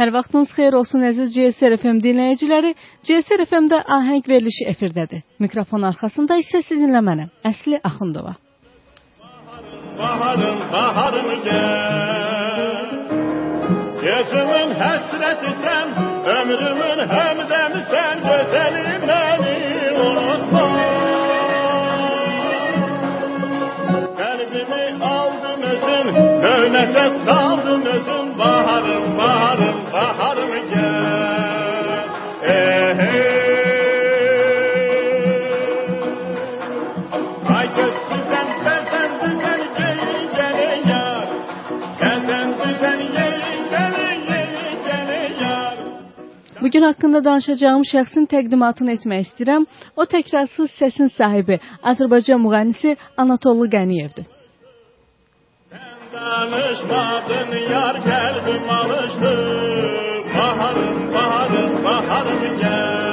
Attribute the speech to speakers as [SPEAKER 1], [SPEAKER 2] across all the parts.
[SPEAKER 1] Hər vaxtınız xeyir olsun əziz CSR FM dinləyiciləri. CSR FM-də ahəng verilişi efirdədir. Mikrofon arxasında isə sizinlə mənəm, Əsli Axundova.
[SPEAKER 2] Baharım, baharım gel. Gözümün həsrəti sən, ömrümün həmdəmi sən, gözəlim məni özün, löynətə saldın özün, baharım, baharım, baharım gel. Eh. Ay gözsüzden bezen düzen yeyin gelin yar. Bezen düzen yeyin gelin yeyin gelin yar.
[SPEAKER 1] Bu gün haqqında danışacağım şəxsin təqdimatını etmək istəyirəm. O təkrarsız səsin sahibi Azərbaycan müğənnisi Anatollu Qəniyevdir.
[SPEAKER 2] Sen danışmadın yar kalbim alıştı. Baharım baharım baharım gel.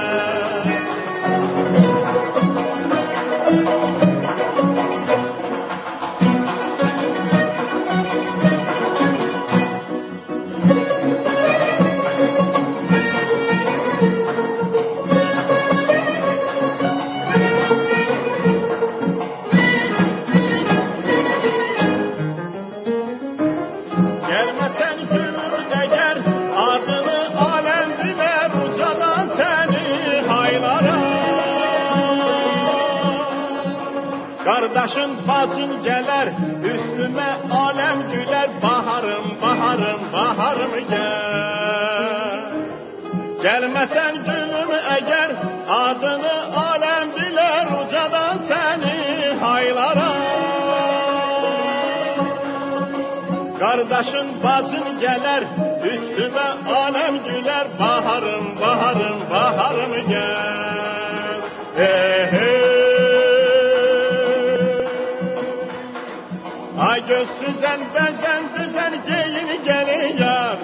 [SPEAKER 2] Kardeşin bacın geler üstüme alem güler baharım baharım baharım gel. Gelmesen gülüm eğer adını alem biler ucadan seni haylara. Kardeşin bacın geler üstüme alem güler baharım baharım baharım gel. Eh, eh. Ay gözsüzden bezen düzen giyin gelin yar.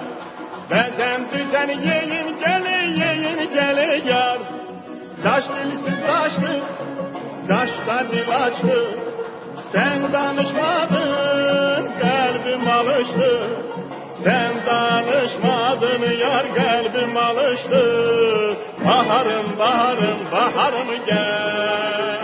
[SPEAKER 2] Bezen düzen yiyin gelin yiyin gelin yar. Taş dilsiz taşlı, taşta dil açtı. Sen danışmadın, kalbim alıştı. Sen danışmadın, yar kalbim alıştı. Baharım, baharım, baharım gel.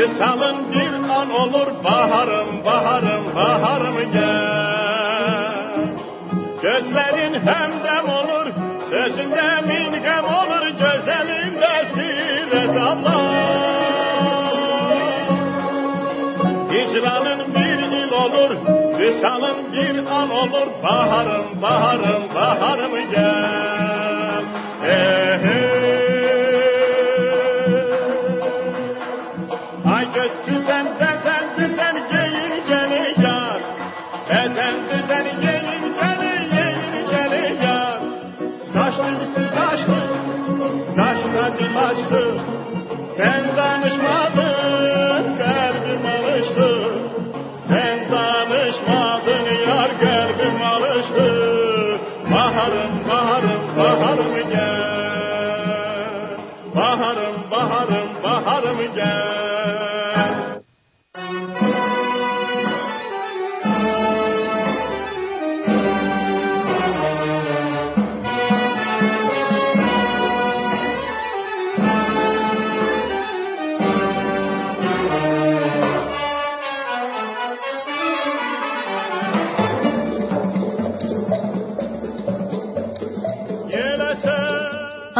[SPEAKER 2] Visalın bir an olur, baharım, baharım, baharım gel. Gözlerin hemdem olur, sözünde mingem olur, gözlerin besire damlar. Hicranın bir il olur, visalın bir an olur, baharım, baharım, baharım gel. Eh, baharım, gel. Baharım, baharım, baharım gel.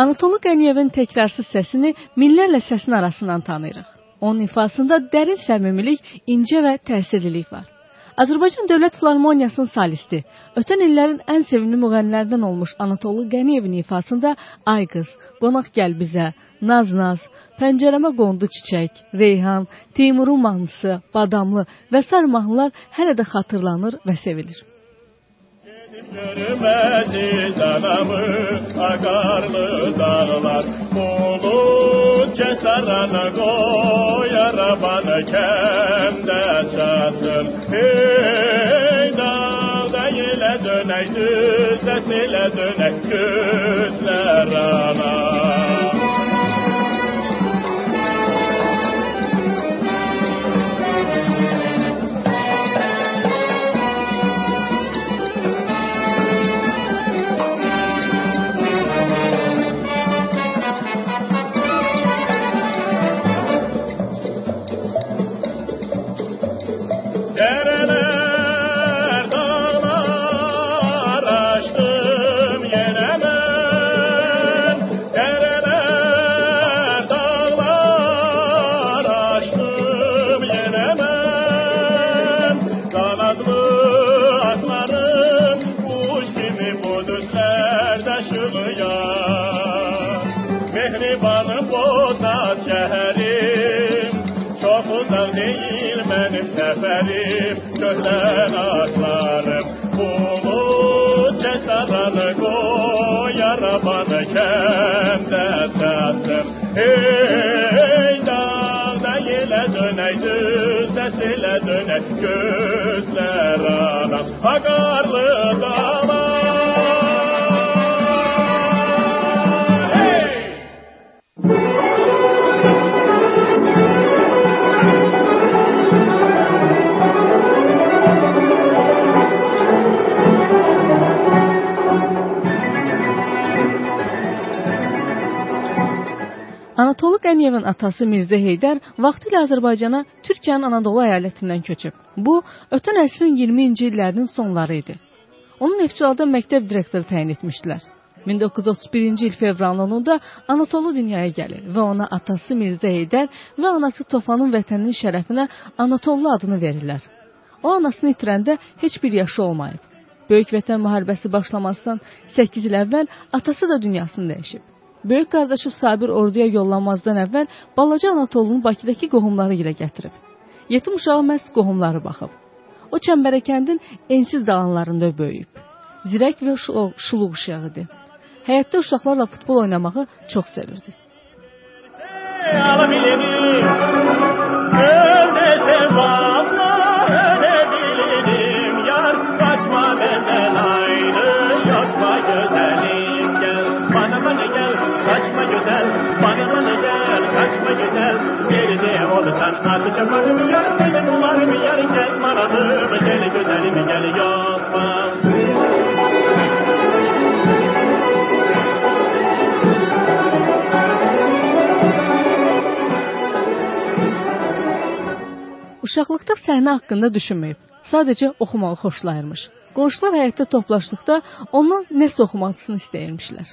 [SPEAKER 1] Anatolu Qəniyevin təkrarsız səsini minlərlə səsin arasından tanıyırıq. Onun ifasında dərin səmimilik, incə və təsirlilik var. Azərbaycan Dövlət Filarmoniyasının solisti, ötən illərin ən sevimli müğənnilərindən olmuş Anatolu Qəniyevin ifasında Ay qız, qonaq gəl bizə, Naz-naz, pəncərəmə qondu çiçək, reyhan, Teymurun mahnısı, badamlı və sair mahnılar hələ də xatırlanır və sevilir.
[SPEAKER 2] Görmedi canamı akarlı dağlar. Bulu kesarana koy arabanı kemde çatır Hey dağ değil dönek düz ile dönek güzler anar pagarle God.
[SPEAKER 1] Anatolu Qəniyevin atası Mirzə Heydər vaxtilə Azərbaycana Türkiyənin Anadolu əyalətindən köçüb. Bu, ötən əsrin 20-ci illərinin sonları idi. Onun Neftçilərdə məktəb direktoru təyin etmişdilər. 1931-ci il fevralın 10-da Anatolu dünyaya gəlir və ona atası Mirzə Heydər və anası Tofanın vətəninin şərəfinə Anatollu adını verirlər. O anasını itirəndə heç bir yaşı olmayıb. Böyük Vətən müharibəsi başlamasından 8 il əvvəl atası da dünyasını dəyişib. Böyük qardaşı Sabir orduya yollanmazdan əvvəl balaca Anatolunu Bakıdakı qohumları ilə gətirib. Yetim uşağı məhz qohumları baxıb. O Çəmbərəkəndin ensiz dağınlarında böyüyüb. Zirək və şul- şuluq uşağıdır. Həyətdə uşaqlarla futbol oynamağı çox sevirdi.
[SPEAKER 2] alabilirim Gönlete valla çaparım Yar benim umarım yar gel maranım Gel güzelim gel yokma
[SPEAKER 1] Uşaqlıqda səhnə haqqında düşünməyib. Sadəcə oxumağı xoşlayırmış. Qonşular həyətdə toplaşdıqda ondan nəsə oxumasını istəyirmişlər.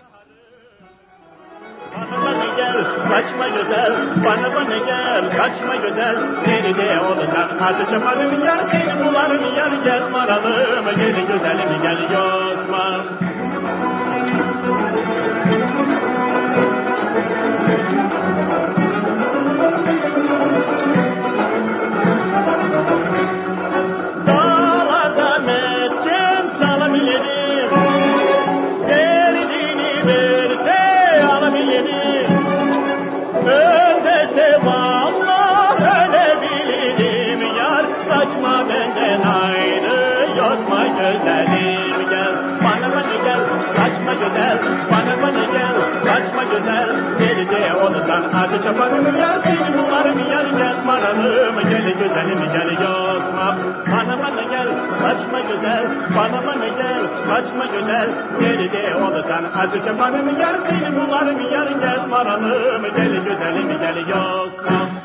[SPEAKER 2] Gel, kaçma güzel Bana bana gel kaçma güzel Seni de olacak ateşim varım yer Seni bularım yer gel varalım Geri güzelim gel yozma Thank you. Yar Saçma benden ayrı yokma güzelim gel Bana bana gel kaçma güzel Bana bana gel kaçma güzel. Nerede olursan adı çaparım yar Seni bularım yar gel. Maralım Gel güzelim gel yokma. Bana bana gel kaçma güzel Bana bana gel kaçma güzel. Nerede olursan adı çaparım yar Seni bularım yar gel. Maralım Gel güzelim gel yokma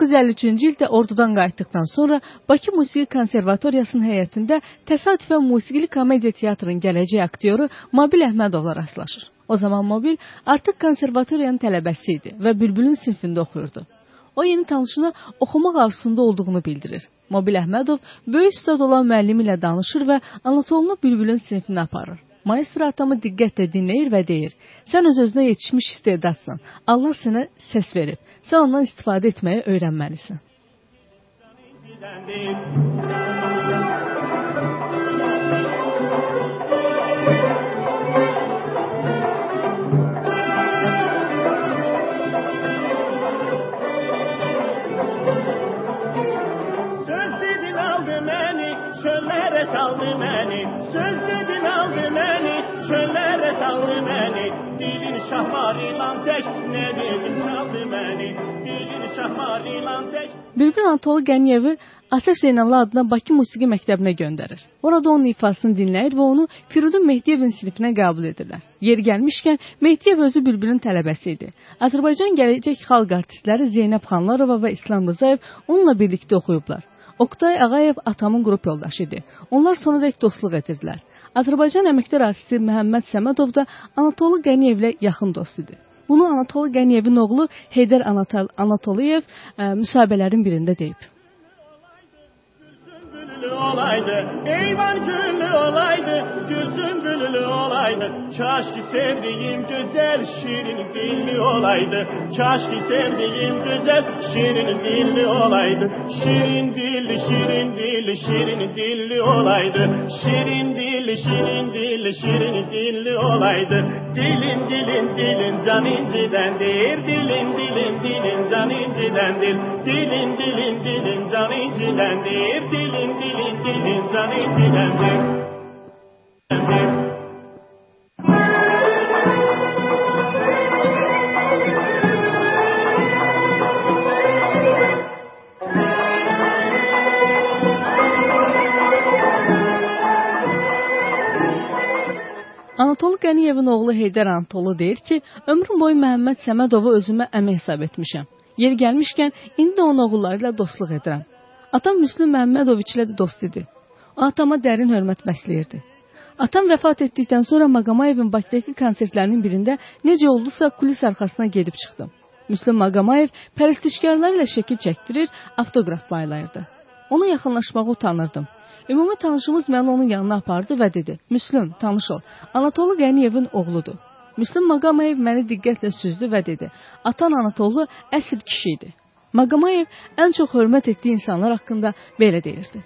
[SPEAKER 1] 1953-cü ildə ordudan qayıtdıqdan sonra Bakı Musiqi Konservatoriyasının heyətində təsadüfən musiqili komediya teatrının gələcək aktyoru Mobil Əhmədovla rastlaşır. O zaman Mobil artıq konservatoriyanın tələbəsi idi və Bülbülün sinfində oxuyurdu. O yeni tanışına oxumaq arzusunda olduğunu bildirir. Mobil Əhmədov böyük ustad olan müəllimi ilə danışır və Anatolunu Bülbülün sinifinə aparır. Maestro atamı diqqətlə dinləyir və deyir: "Sən öz-özünə yetişmiş istedadsan. Allah sənə səs verib. Sən ondan istifadə etməyi öyrənməlisən." Bülbül Anatolu Qəniyevi Asəf Zeynallı adına Bakı Musiqi Məktəbinə göndərir. Orada onun ifasını dinləyir və onu Firudun Mehdiyevin sinifinə qəbul edirlər. Yeri gəlmişkən Mehdiyev özü Bülbülün tələbəsi idi. Azərbaycan gələcək xalq artistləri Zeynəb Xanlarova və İslam Rzayev onunla birlikdə oxuyublar. Oktay Ağayev atamın qrup yoldaşı idi. Onlar sonadək dostluq edirdilər. Azərbaycan əməkdar artisti Məhəmməd Səmədov da Anatolu Qəniyevlə yaxın dost idi. Bunu Anatolu Qəniyevin oğlu Heydər Anatol Anatoliyev ə, müsahibələrin birində deyib.
[SPEAKER 2] Olaydı, eyvan güllü olaydı, gülsün güllü olaydı. Kaş ki sevdiğim güzel şirin dilli olaydı. Kaş ki sevdiğim güzel şirin dilli olaydı. Şirin dilli, şirin dilli, şirin dilli olaydı. Şirin dilli, şirin dilli, şirin dilli olaydı. Dilin dilin dilin can incidendir. Dilin dilin dilin can incidendir. Dilin dilin dilin can incidendir. Dilin dilin dilin can incidendir.
[SPEAKER 1] Anatol Qəniyevin oğlu Heydər Anatolu deyir ki, ömrüm boyu Məhəmməd Səmədovu özümə əmək hesab etmişəm. Yeri gəlmişkən, indi də onun oğulları ilə dostluq edirəm. Atam Müslüm Məhəmmədoviç ilə də dost idi. O atama dərin hörmət bəsləyirdi. Atam vəfat etdikdən sonra Maqamayevin Bakıdakı konsertlərinin birində necə oldusa kulis arxasına gedib çıxdım. Müslüm Maqamayev pərəstişkarlarla şəkil çəkdirir, avtoqraf paylayırdı. Ona yaxınlaşmağa utanırdım. Ümumi tanışımız məni onun yanına apardı və dedi: "Müslüm, tanış ol. Anatolu Qəniyevin oğludur." Müslüm Maqamayev məni diqqətlə süzdü və dedi: "Atan Anatolu əsl kişi idi." Maqamayev ən çox hörmət etdiyi insanlar haqqında belə deyirdi.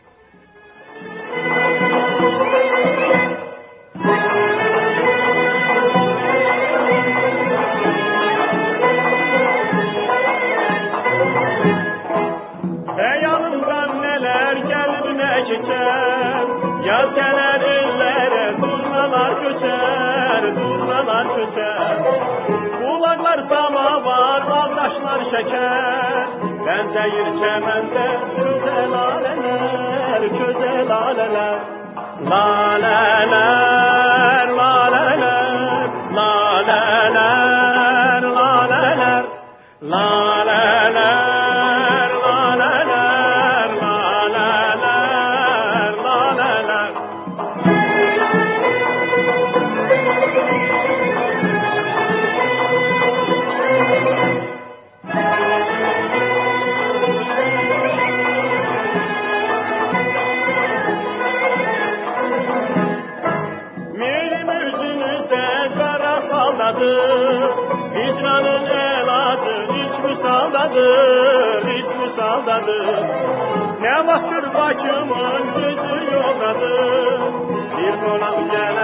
[SPEAKER 2] çeker Ben değil çemende güzel aleler, güzel aleler. Laleler doladım, bir dolam gelen.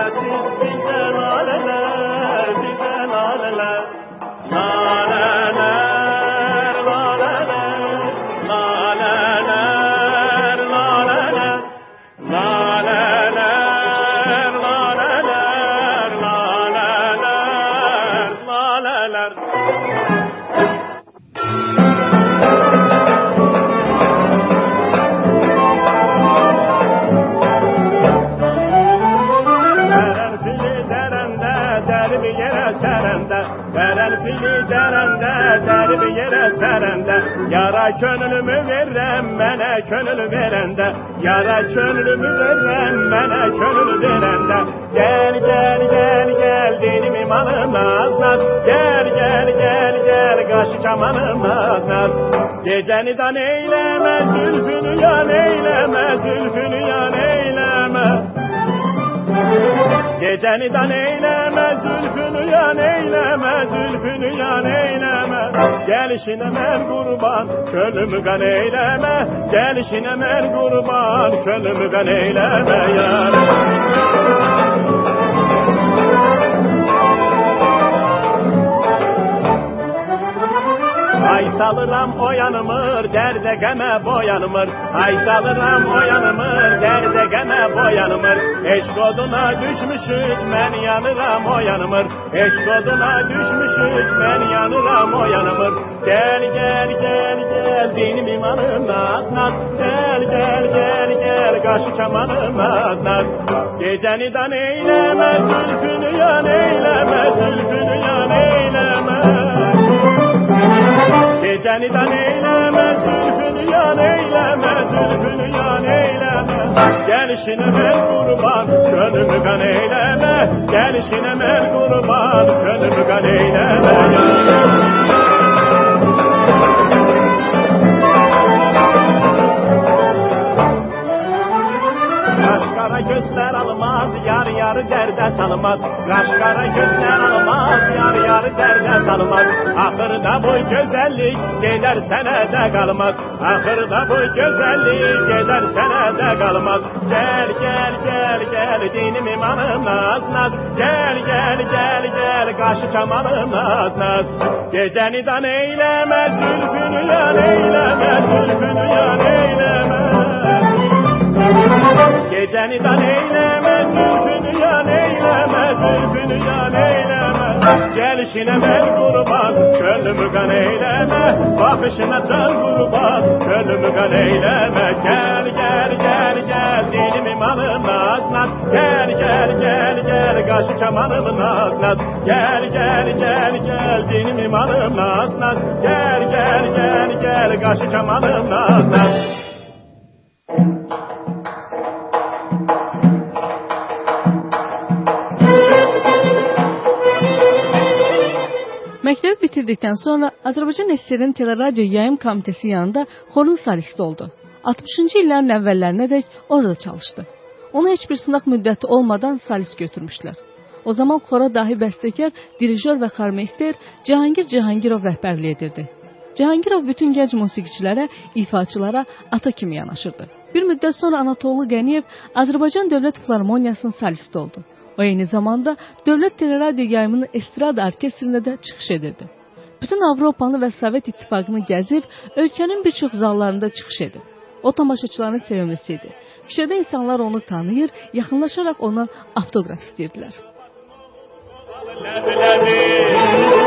[SPEAKER 2] serende Yara gönlümü verem mene gönül verende. Yara gönlümü verem mene gönül verende. Gel gel gel gel dinim imanım azlar Gel gel gel gel kaşı kamanım azlar Geceni dan eyleme zülfünü yan eyleme Zülfünü yan eyleme. Geceni dan eyleme zülfünü yan eyleme, zülfünü yan eyleme. Gelişine men kurban, kölümü kan eyleme. Gelişine men kurban, kölümü kan eyleme yar. Haysalıram oyanımır derde geme boyanımır. Haysalıram oyanımır derde geme boyanımır. Eşk oduna düşmüşüz men yanıram oyanımır Eşk oduna düşmüşüz men yanıram oyanımır Gel gel gel gel dinim imanım naz Gel gel gel gel kaşı çamanım naz Geceni dan eyleme zülfünü yan eyleme zülfünü yan eyleme. Geceni dan eyleme zülfünü yan eyleme zülfünü yan eyleme. Gelişine ben kurban gönlümü kan eyleme. Gelişine ben kurban gönlümü kan eyleme. yarı derde salmaz. Kaşkara gözler almaz, yar yar derde salmaz. Ahırda bu güzellik gelir senede kalmaz. Ahırda bu güzellik gelir senede kalmaz. Gel gel gel gel dinim imanım naz naz. Gel gel gel gel kaşı çamanım naz naz. Geceni dan eyleme, zülfünü yan eyleme, zülfünü yan eyleme. Geceni dan eyleme, zülfünü yan eyleme, zülfünü yan eyleme. Gelişine ben kurban, gönlümü kan eyleme, bakışına sen kurban, gönlümü kan eyleme. Gel gel gel gel, dilim imanım nazlat, gel gel gel gel, kaşı kemanım nazlat. Gel gel gel gel, dinim imanım nazlat, gel gel gel gel, kaşı kemanım nazlat.
[SPEAKER 1] Məktəbi bitirdikdən sonra Azərbaycan SSR-in Teleradio Yayım Komitəsi yanında xorun solisti oldu. 60-cı illərin əvvəllərinədək orada çalışdı. Ona heç bir sınaq müddəti olmadan solist götürmüşlər. O zaman xora dahi bəstəkar, dirijor və xormeister Cahangir Cahangirov rəhbərlik edirdi. Cahangirov bütün gənc musiqiçilərə, ifaçılara ata kimi yanaşırdı. Bir müddət sonra Anatolu Qəniyev Azərbaycan Dövlət Filarmoniyasının solisti oldu. O eyni zamanda Dövlət Teleradio Yayımının Estrada Orkestrində də çıxış edirdi. Bütün Avropanı və Sovet İttifaqını gəzib, ölkənin bir çox zallarında çıxış edib. O tamaşaçıların sevimlisi idi. Küçədə insanlar onu tanıyır, yaxınlaşaraq ondan avtoqraf istəyirdilər.
[SPEAKER 2] Ləbi-ləbi, gəlməsə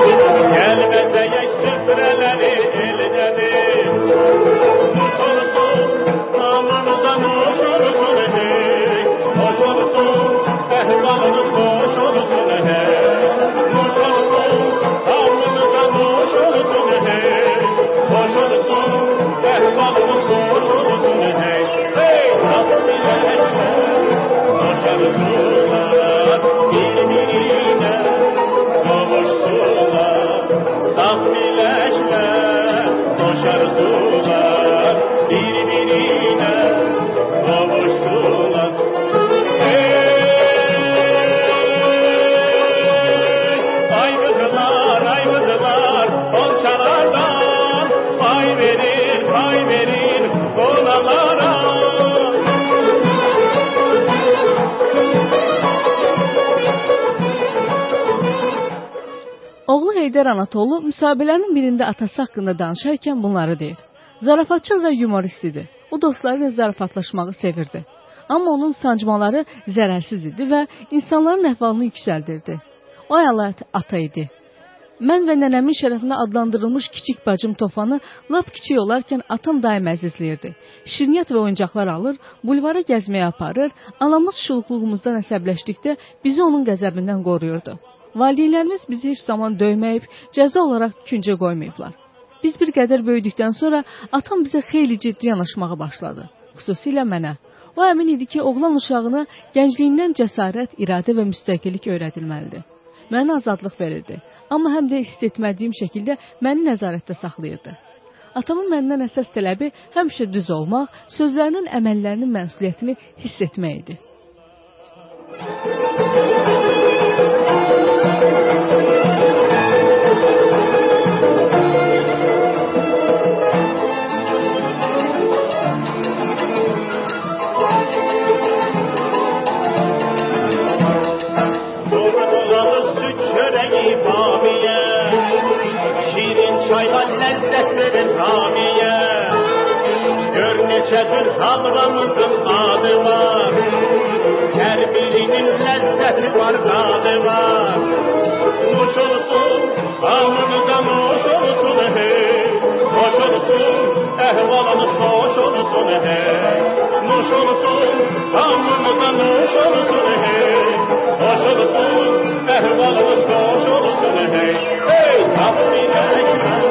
[SPEAKER 1] Heydər Anatolu müsahibələrinin birində atası haqqında danışarkən bunları deyir. Zarafatçıl və yumorist idi. O dostları ilə zarafatlaşmağı sevirdi. Amma onun sancmaları zərərsiz idi və insanların əhvalını yüksəldirdi. O ələt ata idi. Mən və nənəmin şərəfinə adlandırılmış kiçik bacım Tofanı lap kiçik olarkən atam daim əzizləyirdi. Şirniyyat və oyuncaqlar alır, bulvara gəzməyə aparır, anamız şuluqluğumuzdan əsəbləşdikdə bizi onun qəzəbindən qoruyurdu. Valideynlərimiz bizi heç zaman döyməyib, cəza olaraq küncə qoymayıblar. Biz bir qədər böyüdükdən sonra atam bizə xeyli ciddi yanaşmağa başladı, xüsusilə mənə. O əmin idi ki, oğlan uşağına gəncliyindən cəsarət, iradə və müstəqillik öyrədilməlidir. Mənə azadlıq verirdi, amma həm də hiss etmədiyim şəkildə məni nəzarətdə saxlayırdı. Atamın məndən əsas tələbi həmişə düz olmaq, sözlərinin, əməllərinin məsuliyyətini hiss etmək idi.
[SPEAKER 2] Sonra Nedir havramızın adı var? Her birinin lezzeti var tadı var. Muşulsun alnımıza moşulsun hey Koşulsun ehvalımız koşulsun hey Muşulsun alnımıza moşulsun hey Koşulsun ehvalımız koşulsun hey Hey tatlı ekran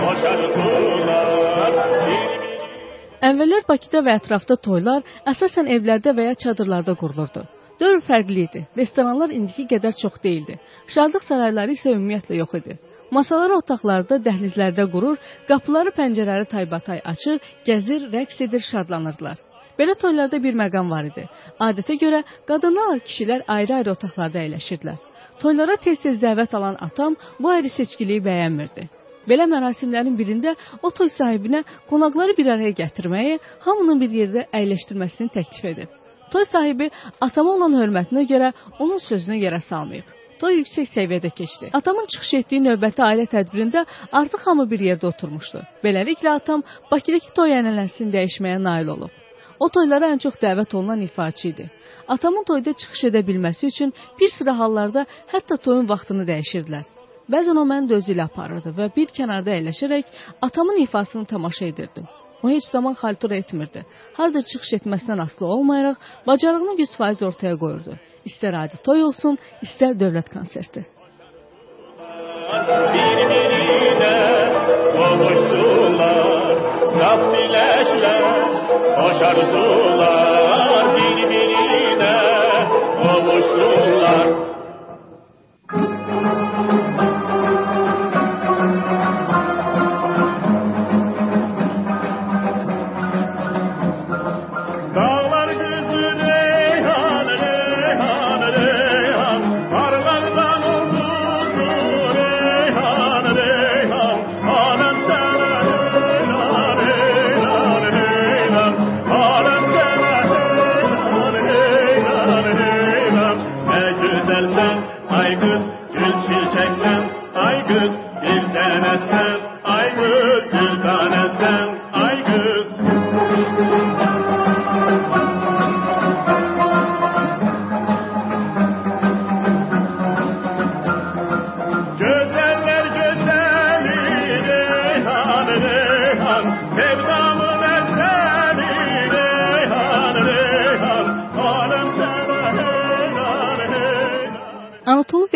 [SPEAKER 2] koşar kullar
[SPEAKER 1] Əvvəllər Bakıda və ətrafda toylar əsasən evlərdə və ya çadırlarda qurulurdu. Dövr fərqli idi. Restoranlar indiki qədər çox deyildi. Şadlıq sarayları isə ümumiyyətlə yox idi. Masaları otaqlarda, dəhlizlərdə qurur, qapıları, pəncərələri taybatay açır, gəzir, rəqs edir, şadlanırdılar. Belə toylarda bir məqam var idi. Adətə görə qadınlar, kişilər ayrı-ayrı otaqlarda əyləşirdilər. Toylara tez-tez dəvət alan atam bu ayrı seçkiliyi bəyənmirdi. Belə mərasimlərin birində o toy sahibinə qonaqları bir araya gətirməyi, hamının bir yerdə əyləşdirməsini təklif edib. Toy sahibi atama olan hörmətinə görə onun sözünü yerə salmayıb. Toy yüksək səviyyədə keçdi. Atamın çıxış etdiyi növbəti ailə tədbirində artıq hamı bir yerdə oturmuşdu. Beləliklə atam Bakıdakı toy ənənəsini dəyişməyə nail olub. O toylara ən çox dəvət olunan ifaçı idi. Atamın toyda çıxış edə bilməsi üçün bir sıra hallarda hətta toyun vaxtını dəyişirdilər. Bəzən o məni də özü ilə aparırdı və bir kənarda əyləşərək atamın ifasını tamaşa edirdim. O heç zaman xaltura etmirdi. Harda çıxış etməsindən asılı olmayaraq, bacarığını 100% ortaya qoyurdu. İstər adi toy olsun, istər dövlət konserti.
[SPEAKER 2] birbirine kavuştular Saf dilekler, hoş arzular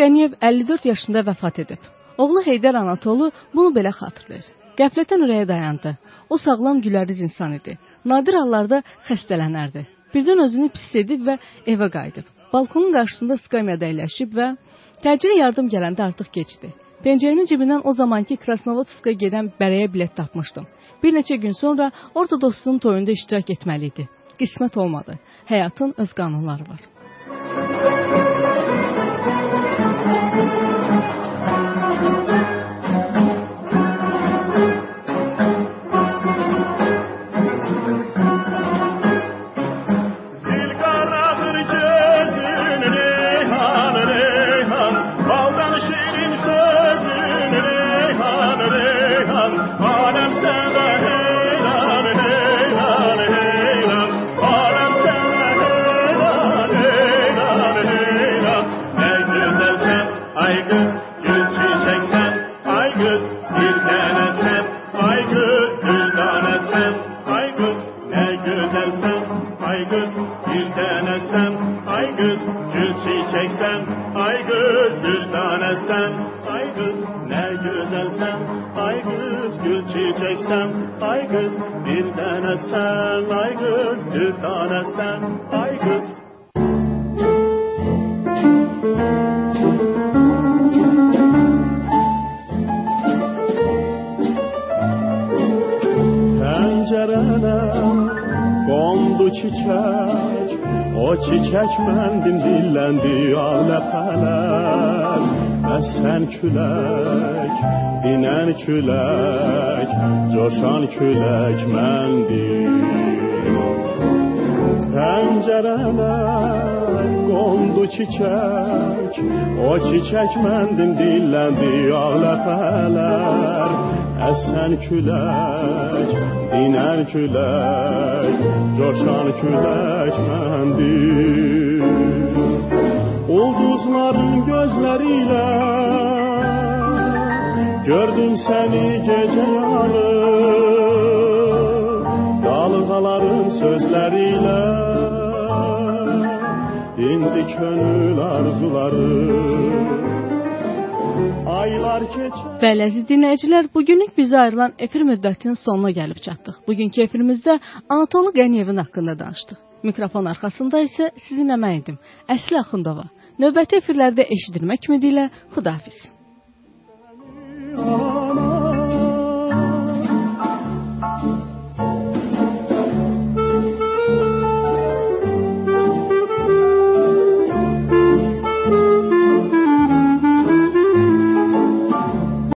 [SPEAKER 1] Qəniyev 54 yaşında vəfat edib. Oğlu Heydər Anatolu bunu belə xatırlayır. Qəflətən ürəyə dayandı. O sağlam güləriz insan idi. Nadir hallarda xəstələnərdi. Birdən özünü pis edib və evə qayıdıb. Balkonun qarşısında skamyada əyləşib və təcili yardım gələndə artıq gecdi. Pencəyinin cibindən o zamanki Krasnovodskaya gedən bərəyə bilet tapmışdım. Bir neçə gün sonra orada dostunun toyunda iştirak etməli idi. Qismət olmadı. Həyatın öz qanunları var.
[SPEAKER 2] Bir tane sen ay kız. Pencerene kondu çiçek. O çiçek mendin dillendi alefeler Esen külek, inen külek Coşan külek mendin pencereme kondu çiçek. O çiçek mendim dilləndi ağ ləpələr Əsən külək, dinər külək Coşan külək mendim Ulduzların gözleriyle Gördüm seni gece yarı Dalgaların sözleriyle indi könül arzuları
[SPEAKER 1] Bəli, əziz dinləyicilər, bugünlük bizə ayrılan efir müddətinin sonuna gəlib çatdıq. Bugünkü efirimizdə Anatoli Qəniyevin haqqında danışdıq. Mikrofon arxasında isə sizin əməyindim. Əsli Axundova. Növbəti efirlərdə eşidilmək ümidi ilə Xudahafiz.